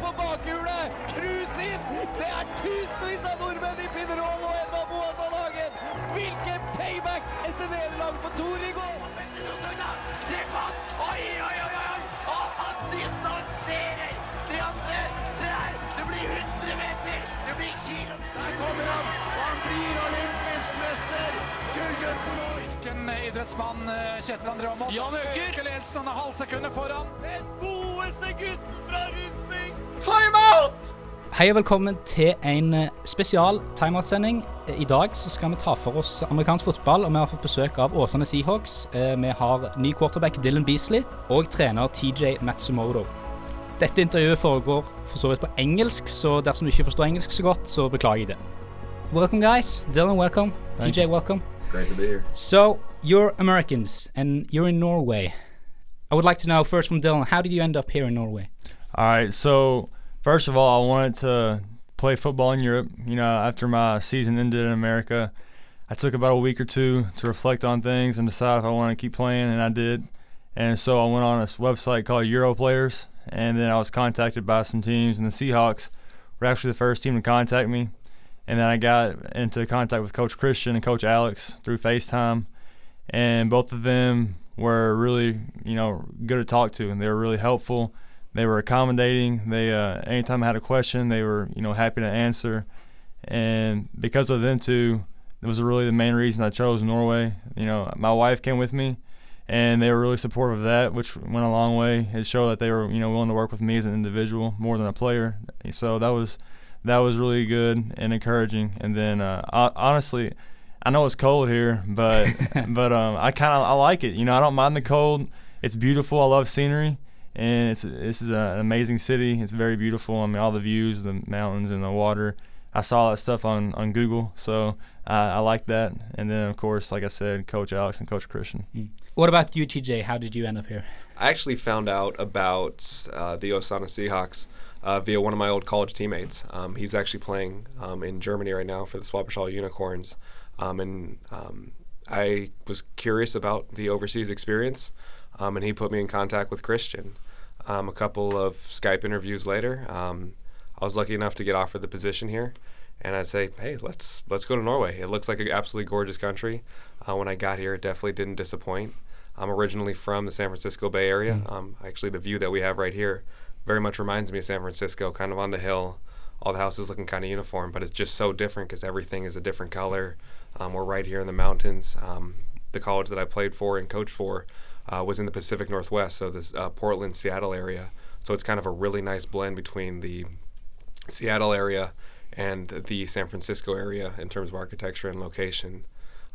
på bakhjulet! Cruise inn! Det er tusenvis av nordmenn i Pinerol og Edvard Boasson Hagen! Hvilken payback etter nederlaget for Tor i går! Se på han! Oi, oi, oi, oi! Og han distanserer de andre! Se her! Det blir 100 meter! Det blir kilometer! Der kommer han, og han blir olympisk mester! Gullgutten Hvilken idrettsmann eh, Kjetil André Aamodt? Jan Øker! Øker ledelsen, han er halvsekundet foran. Den godeste gutten fra Rundsbygd! Hei og velkommen til en eh, spesial timeout-sending. Eh, I dag så skal vi ta for oss amerikansk fotball, og vi har fått besøk av Åsane Seahawks. Eh, Vi har ny quarterback Dylan Beasley og trener TJ Matsumoto. Dette intervjuet foregår for så vidt på engelsk, så dersom du ikke forstår engelsk så godt, så beklager jeg det. Welcome guys. Dylan, welcome. TJ, welcome. Great to be here. So, you're Americans and you're in Norway. I would like to know first from Dylan, how did you end up here in Norway? All right. So first of all, I wanted to play football in Europe. You know, after my season ended in America, I took about a week or two to reflect on things and decide if I wanted to keep playing, and I did. And so I went on this website called Europlayers, and then I was contacted by some teams, and the Seahawks were actually the first team to contact me. And then I got into contact with Coach Christian and Coach Alex through FaceTime, and both of them were really, you know, good to talk to, and they were really helpful they were accommodating. They uh, anytime I had a question, they were you know happy to answer, and because of them two, it was really the main reason I chose Norway. You know, my wife came with me, and they were really supportive of that, which went a long way. It showed that they were you know willing to work with me as an individual more than a player. So that was that was really good and encouraging. And then uh, I, honestly. I know it's cold here, but but um, I kind of I like it. You know, I don't mind the cold. It's beautiful. I love scenery and it's this is an amazing city. It's very beautiful. I mean, all the views, the mountains, and the water. I saw that stuff on on Google, so I, I like that. And then, of course, like I said, Coach Alex and Coach Christian. What about you, TJ? How did you end up here? I actually found out about uh, the Åsane Seahawks uh, via one of my old college teammates. Um, he's actually playing um, in Germany right now for the Schwäbisch Hall Unicorns, um, and um, I was curious about the overseas experience, um, and he put me in contact with Christian. Um, a couple of Skype interviews later, um, I was lucky enough to get offered the position here, and I say, "Hey, let's let's go to Norway. It looks like an absolutely gorgeous country. Uh, when I got here, it definitely didn't disappoint. I'm originally from the San Francisco Bay Area. Um, actually, the view that we have right here very much reminds me of San Francisco, kind of on the hill. All the houses looking kind of uniform, but it's just so different because everything is a different color. Um, we're right here in the mountains. Um, the college that I played for and coached for uh, was in the Pacific Northwest, so this uh, Portland, Seattle area. So it's kind of a really nice blend between the Seattle area and the San Francisco area in terms of architecture and location.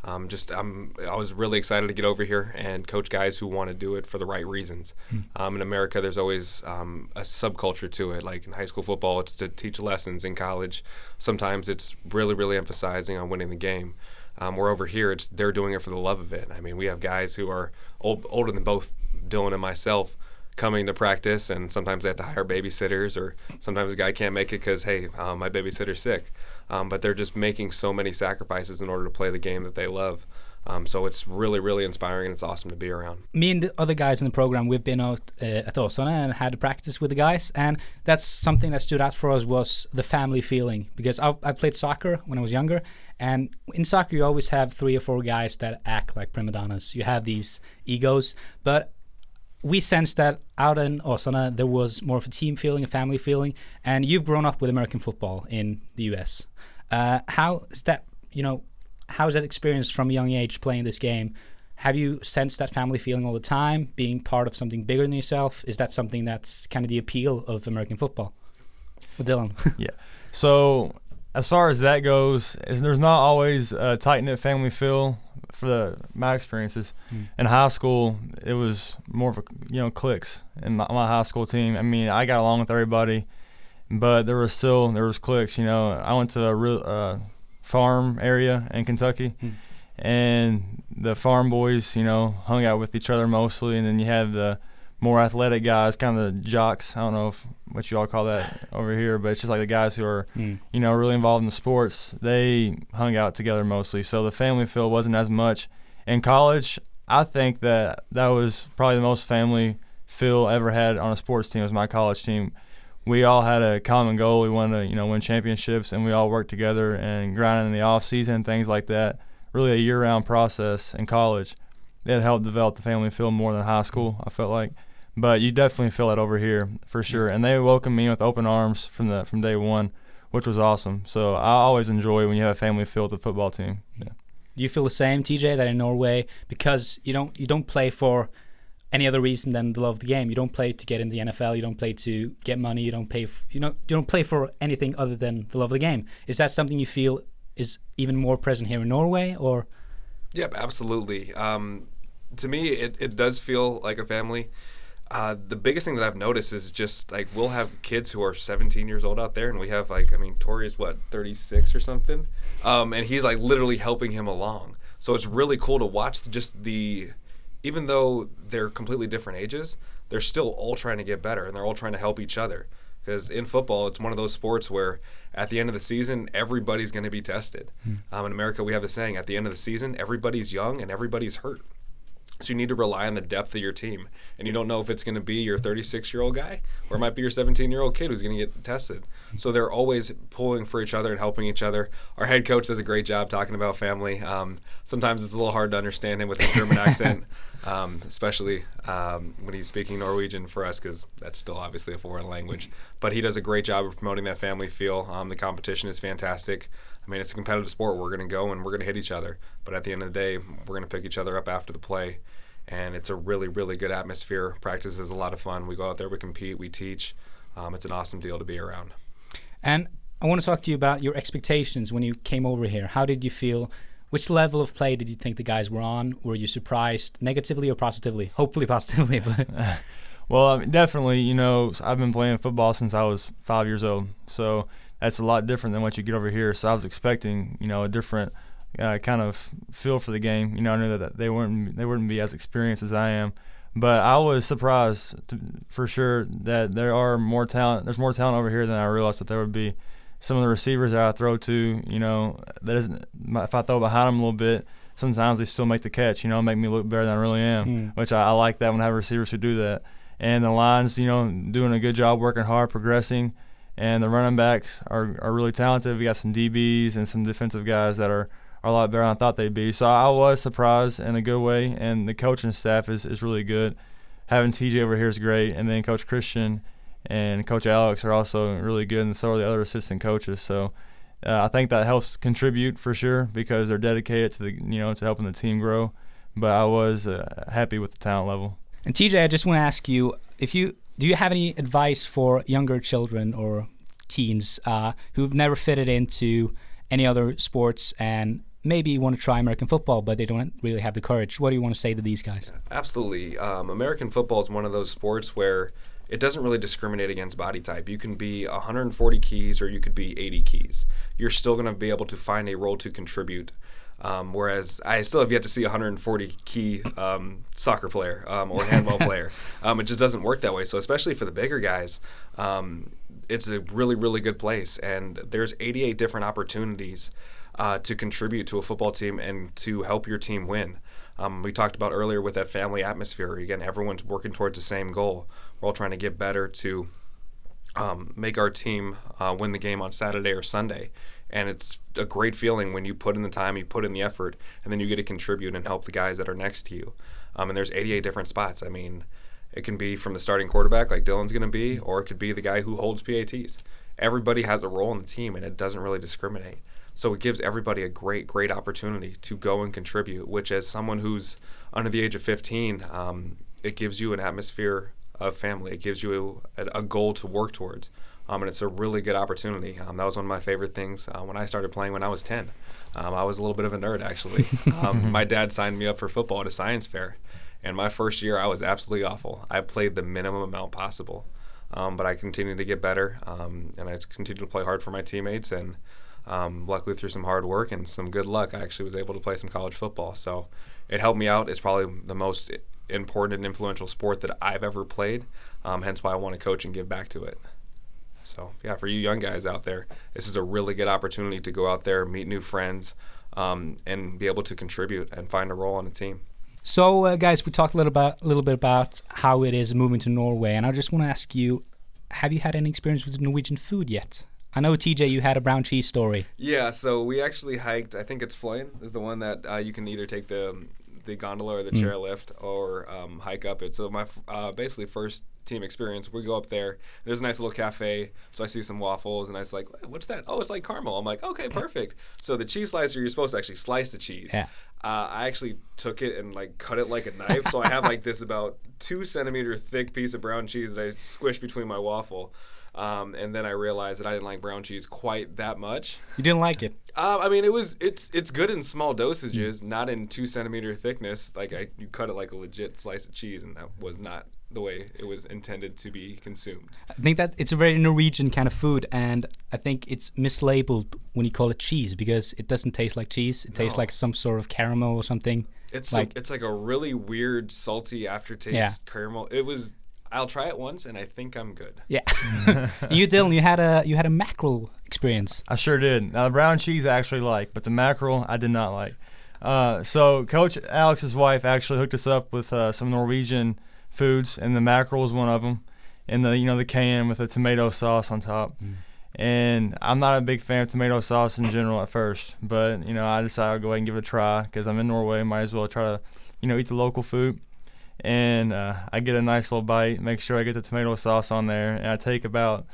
Um, just I'm, I was really excited to get over here and coach guys who want to do it for the right reasons. Um, in America, there's always um, a subculture to it. Like in high school football, it's to teach lessons. In college, sometimes it's really, really emphasizing on winning the game. Um, where over here, it's they're doing it for the love of it. I mean, we have guys who are old, older than both Dylan and myself coming to practice, and sometimes they have to hire babysitters, or sometimes a guy can't make it because hey, um, my babysitter's sick. Um, but they're just making so many sacrifices in order to play the game that they love. Um, so it's really, really inspiring, and it's awesome to be around. me and the other guys in the program, we've been out uh, at Åsane and had to practice with the guys, and that's something that stood out for us was the family feeling. Because I, I played soccer when I was younger, and in soccer you always have three or four guys that act like prima donnas. You have these egos, but we sensed that out in Åsane there was more of a team feeling, a family feeling, and you've grown up with American football in the U.S. Uh, how is that? You know, how is that experience from a young age playing this game? Have you sensed that family feeling all the time, being part of something bigger than yourself? Is that something that's kind of the appeal of American football? Well, Dylan. Yeah. So as far as that goes, there's not always a tight knit family feel for the my experiences. In high school, it was more of a you know cliques in my, my high school team. I mean, I got along with everybody, but there was still there was cliques. You know, I went to a real uh, farm area in Kentucky, and the farm boys, you know, hung out with each other mostly, and then you had the more athletic guys, kind of the jocks. I don't know if what you all call that over here, but it's just like the guys who are, Hmm. you know, really involved in the sports. They hung out together mostly, so the family feel wasn't as much. In college, I think that that was probably the most family feel ever had on a sports team. Was my college team. we all had a common goal. We wanted to, you know, win championships, and we all worked together and grinding in the off season, things like that. Really, a year-round process in college. It helped develop the family feel more than high school. I felt like, but you definitely feel that over here for sure. And they welcomed me with open arms from the from day one, which was awesome. So I always enjoy when you have a family feel with the football team. Yeah. Do you feel the same, TJ, that in Norway because you don't you don't play for any other reason than the love of the game. You don't play to get in the NFL. You don't play to get money. You don't pay. f you know you don't play for anything other than the love of the game. Is that something you feel is even more present here in Norway, or? Yep, absolutely. Um, to me, it, it does feel like a family. Uh, the biggest thing that I've noticed is just like we'll have kids who are 17 years old out there, and we have like I mean Tori is what 36 or something, um, and he's like literally helping him along. So it's really cool to watch just the, even though they're completely different ages, they're still all trying to get better and they're all trying to help each other. Because in football, it's one of those sports where at the end of the season, everybody's going to be tested. Um, in America, we have the saying at the end of the season, everybody's young and everybody's hurt. So you need to rely on the depth of your team. And you don't know if it's going to be your 36 year old guy or it might be your 17 year old kid who's going to get tested. So they're always pulling for each other and helping each other. Our head coach does a great job talking about family. Um, sometimes it's a little hard to understand him with his German accent, um, especially um, when he's speaking Norwegian for us because that's still obviously a foreign language. But he does a great job of promoting that family feel. Um, the competition is fantastic. I mean, it's a competitive sport. We're going to go and we're going to hit each other. But at the end of the day, we're going to pick each other up after the play. And it's a really, really good atmosphere. Practice is a lot of fun. We go out there, we compete, we teach. Um, it's an awesome deal to be around. And I want to talk to you about your expectations when you came over here. How did you feel? Which level of play did you think the guys were on? Were you surprised negatively or positively? Hopefully positively, but Well, I mean, definitely, you know, I've been playing football since I was five years old. So that's a lot different than what you get over here. So I was expecting, you know, a different uh, kind of feel for the game. You know, I knew that they weren't they wouldn't be as experienced as I am, but I was surprised to, for sure that there are more talent. There's more talent over here than I realized that there would be. Some of the receivers that I throw to, you know, that isn't. If I throw behind them a little bit, sometimes they still make the catch. You know, make me look better than I really am, Mm. which I, I like that when I have receivers who do that. And the lines, you know, doing a good job, working hard, progressing and the running backs are, are really talented. We got some DBs and some defensive guys that are, are a lot better than I thought they'd be. So I was surprised in a good way, and the coaching staff is, is really good. Having TJ over here is great, and then Coach Christian and Coach Alex are also really good, and so are the other assistant coaches. So uh, I think that helps contribute for sure because they're dedicated to the you know to helping the team grow. But I was uh, happy with the talent level. And TJ, I just want to ask you if you do you have any advice for younger children or teens uh, who've never fitted into any other sports and maybe want to try American football, but they don't really have the courage? What do you want to say to these guys? Absolutely. Um, American football is one of those sports where it doesn't really discriminate against body type. You can be 140 keys or you could be 80 keys. You're still going to be able to find a role to contribute. Um, whereas I still have yet to see a 140 key um, soccer player um, or handball player. Um, it just doesn't work that way. So especially for the bigger guys, um, it's a really really good place. And there's 88 different opportunities uh, to contribute to a football team and to help your team win. Um, we talked about earlier with that family atmosphere. Again, everyone's working towards the same goal. We're all trying to get better to um, make our team uh, win the game on Saturday or Sunday. And it's a great feeling when you put in the time, you put in the effort, and then you get to contribute and help the guys that are next to you. Um, and there's 88 different spots. I mean, it can be from the starting quarterback, like Dylan's going to be, or it could be the guy who holds PATs. Everybody has a role in the team, and it doesn't really discriminate. So it gives everybody a great, great opportunity to go and contribute. Which, as someone who's under the age of 15, um, it gives you an atmosphere of family. It gives you a, a goal to work towards. Um, and it's a really good opportunity. Um, that was one of my favorite things uh, when I started playing when I was 10. Um, I was a little bit of a nerd, actually. Um, my dad signed me up for football at a science fair. And my first year, I was absolutely awful. I played the minimum amount possible. Um, but I continued to get better, um, and I continued to play hard for my teammates. And um, luckily, through some hard work and some good luck, I actually was able to play some college football. So it helped me out. It's probably the most important and influential sport that I've ever played. Um, hence why I want to coach and give back to it. So yeah, for you young guys out there, this is a really good opportunity to go out there, meet new friends, um, and be able to contribute and find a role on a team. So, uh, guys, we talked a little about a little bit about how it is moving to Norway, and I just want to ask you: have you had any experience with Norwegian food yet? I know TJ, you had a brown cheese story. Yeah, so we actually hiked. I think it's Fløyen is the one that uh, you can either take the the gondola or the Mm. chairlift or um, hike up it. So my uh, basically first team experience, we go up there. There's a nice little cafe. So I see some waffles and I was like, "What's that? Oh, it's like caramel." I'm like, "Okay, perfect." so the cheese slicer, you're supposed to actually slice the cheese. Yeah. Uh, I actually took it and like cut it like a knife. so I have like this about two centimeter thick piece of brown cheese that I squished between my waffle. Um, and then I realized that I didn't like brown cheese quite that much. You didn't like it? Um, I mean, it was it's it's good in small dosages, not in two centimeter thickness. Like I, you cut it like a legit slice of cheese, and that was not the way it was intended to be consumed. I think that it's a very Norwegian kind of food, and I think it's mislabeled when you call it cheese because it doesn't taste like cheese. It tastes like some sort of caramel or something. It's Like- like it's like a really weird salty aftertaste Yeah. caramel. It was. I'll try it once, and I think I'm good. Yeah. you, Dylan, you had a you had a mackerel experience. I sure did. Now the brown cheese I actually like, but the mackerel I did not like. Uh, so Coach Alex's wife actually hooked us up with uh, some Norwegian foods, and the mackerel is one of them. And the you know the can with the tomato sauce on top. And I'm not a big fan of tomato sauce in general at first, but you know I decided I'd go ahead and give it a try because I'm in Norway. Might as well try to, you know, eat the local food. And uh, I get a nice little bite, make sure I get the tomato sauce on there, and I take about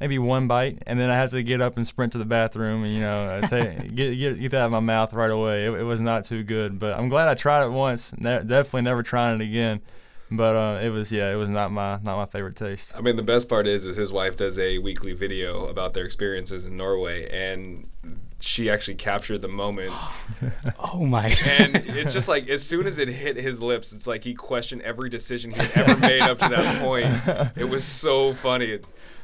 maybe one bite, and then I have to get up and sprint to the bathroom, and you know, uh, take, get, get get that out of my mouth right away. It, it was not too good, but I'm glad I tried it once. Ne- definitely never trying it again. But uh, it was yeah, it was not my not my favorite taste. I mean, the best part is, is his wife does a weekly video about their experiences in Norway, and she actually captured the moment. Oh my! and it's just like as soon as it hit his lips, it's like he questioned every decision he had ever made up to that point. It was so funny.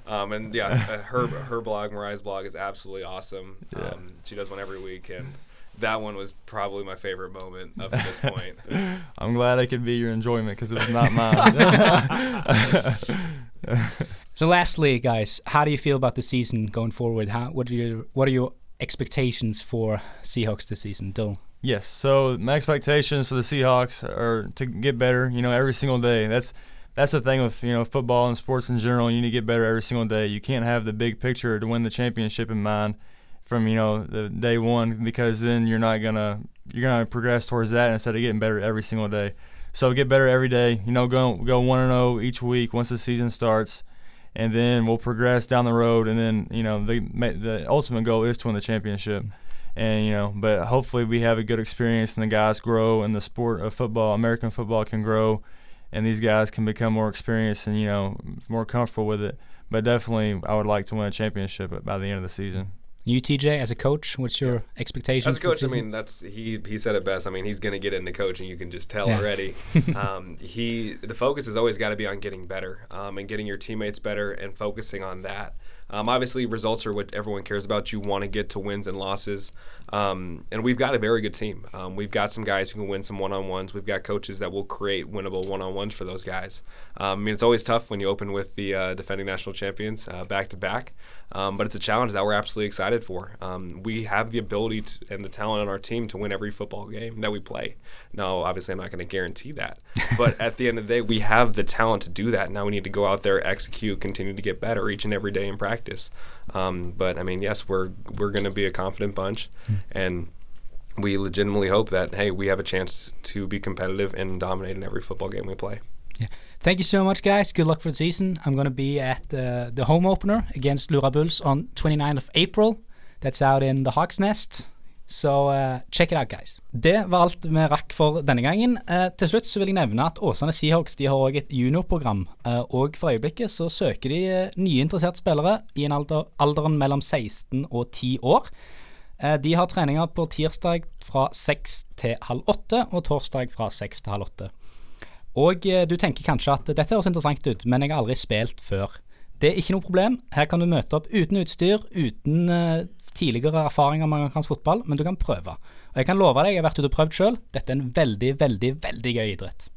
Um, and yeah, uh, her her blog, Mariah's blog, is absolutely awesome. Um, she does one every week, and that one was probably my favorite moment up to this point. I'm glad I could be your enjoyment because it was not mine. so, lastly, guys, how do you feel about the season going forward? How what are your what are your expectations for Seahawks this season, Dill? Yes. So my expectations for the Seahawks are to get better. You know, every single day. That's that's the thing with you know football and sports in general. You need to get better every single day. You can't have the big picture to win the championship in mind from you know the day one because then you're not gonna you're gonna progress towards that instead of getting better every single day. So get better every day. You know, go go one and zero each week once the season starts, and then we'll progress down the road. And then you know the the ultimate goal is to win the championship and you know but hopefully we have a good experience and the guys grow and the sport of football american football can grow and these guys can become more experienced and you know more comfortable with it but definitely i would like to win a championship by the end of the season You, TJ, as a coach, what's your expectations? As a coach, I mean, that's he. He said it best. I mean, he's going to get into coaching. You can just tell Yeah. already. um, he the focus has always got to be on getting better um, and getting your teammates better and focusing on that. Um, obviously, results are what everyone cares about. You want to get to wins and losses, um, and we've got a very good team. Um, we've got some guys who can win some one-on-ones. We've got coaches that will create winnable one-on-ones for those guys. Um, I mean, it's always tough when you open with the uh, defending national champions uh, back to back, um, but it's a challenge that we're absolutely excited for. Um, we have the ability to, and the talent on our team to win every football game that we play. Now, obviously, I'm not going to guarantee that, but at the end of the day, we have the talent to do that. Now we need to go out there, execute, continue to get better each and every day in practice. Um, but I mean, yes, we're we're going to be a confident bunch, and we legitimately hope that hey, we have a chance to be competitive and dominate in every football game we play. Yeah. Thank you so much, guys. Good luck for the season. I'm going to be at uh, the home opener against Lura Bulls on 29th of April. That's out in the Hawks Nest. So uh, check it out, guys. Det var alt vi rakk for denne gangen. Uh, til slutt så vil jeg nevne at Åsane Seahawks de har også et juniorprogram. Uh, og for øyeblikket så søker de uh, nye interesserte spillere i en alder, alderen mellom 16 og 10 år. De har treninger på tirsdag fra 6 til halv 8 og torsdag fra 6 til halv 8. Og du tenker kanskje at dette høres interessant ut, men jeg har aldri spilt før. Det er ikke noe problem. Her kan du møte opp uten utstyr, uten tidligere erfaringer med amerikansk fotball, men du kan prøve. Og jeg kan love deg, jeg har vært ute og prøvd sjøl. Dette er en veldig, veldig, veldig gøy idrett.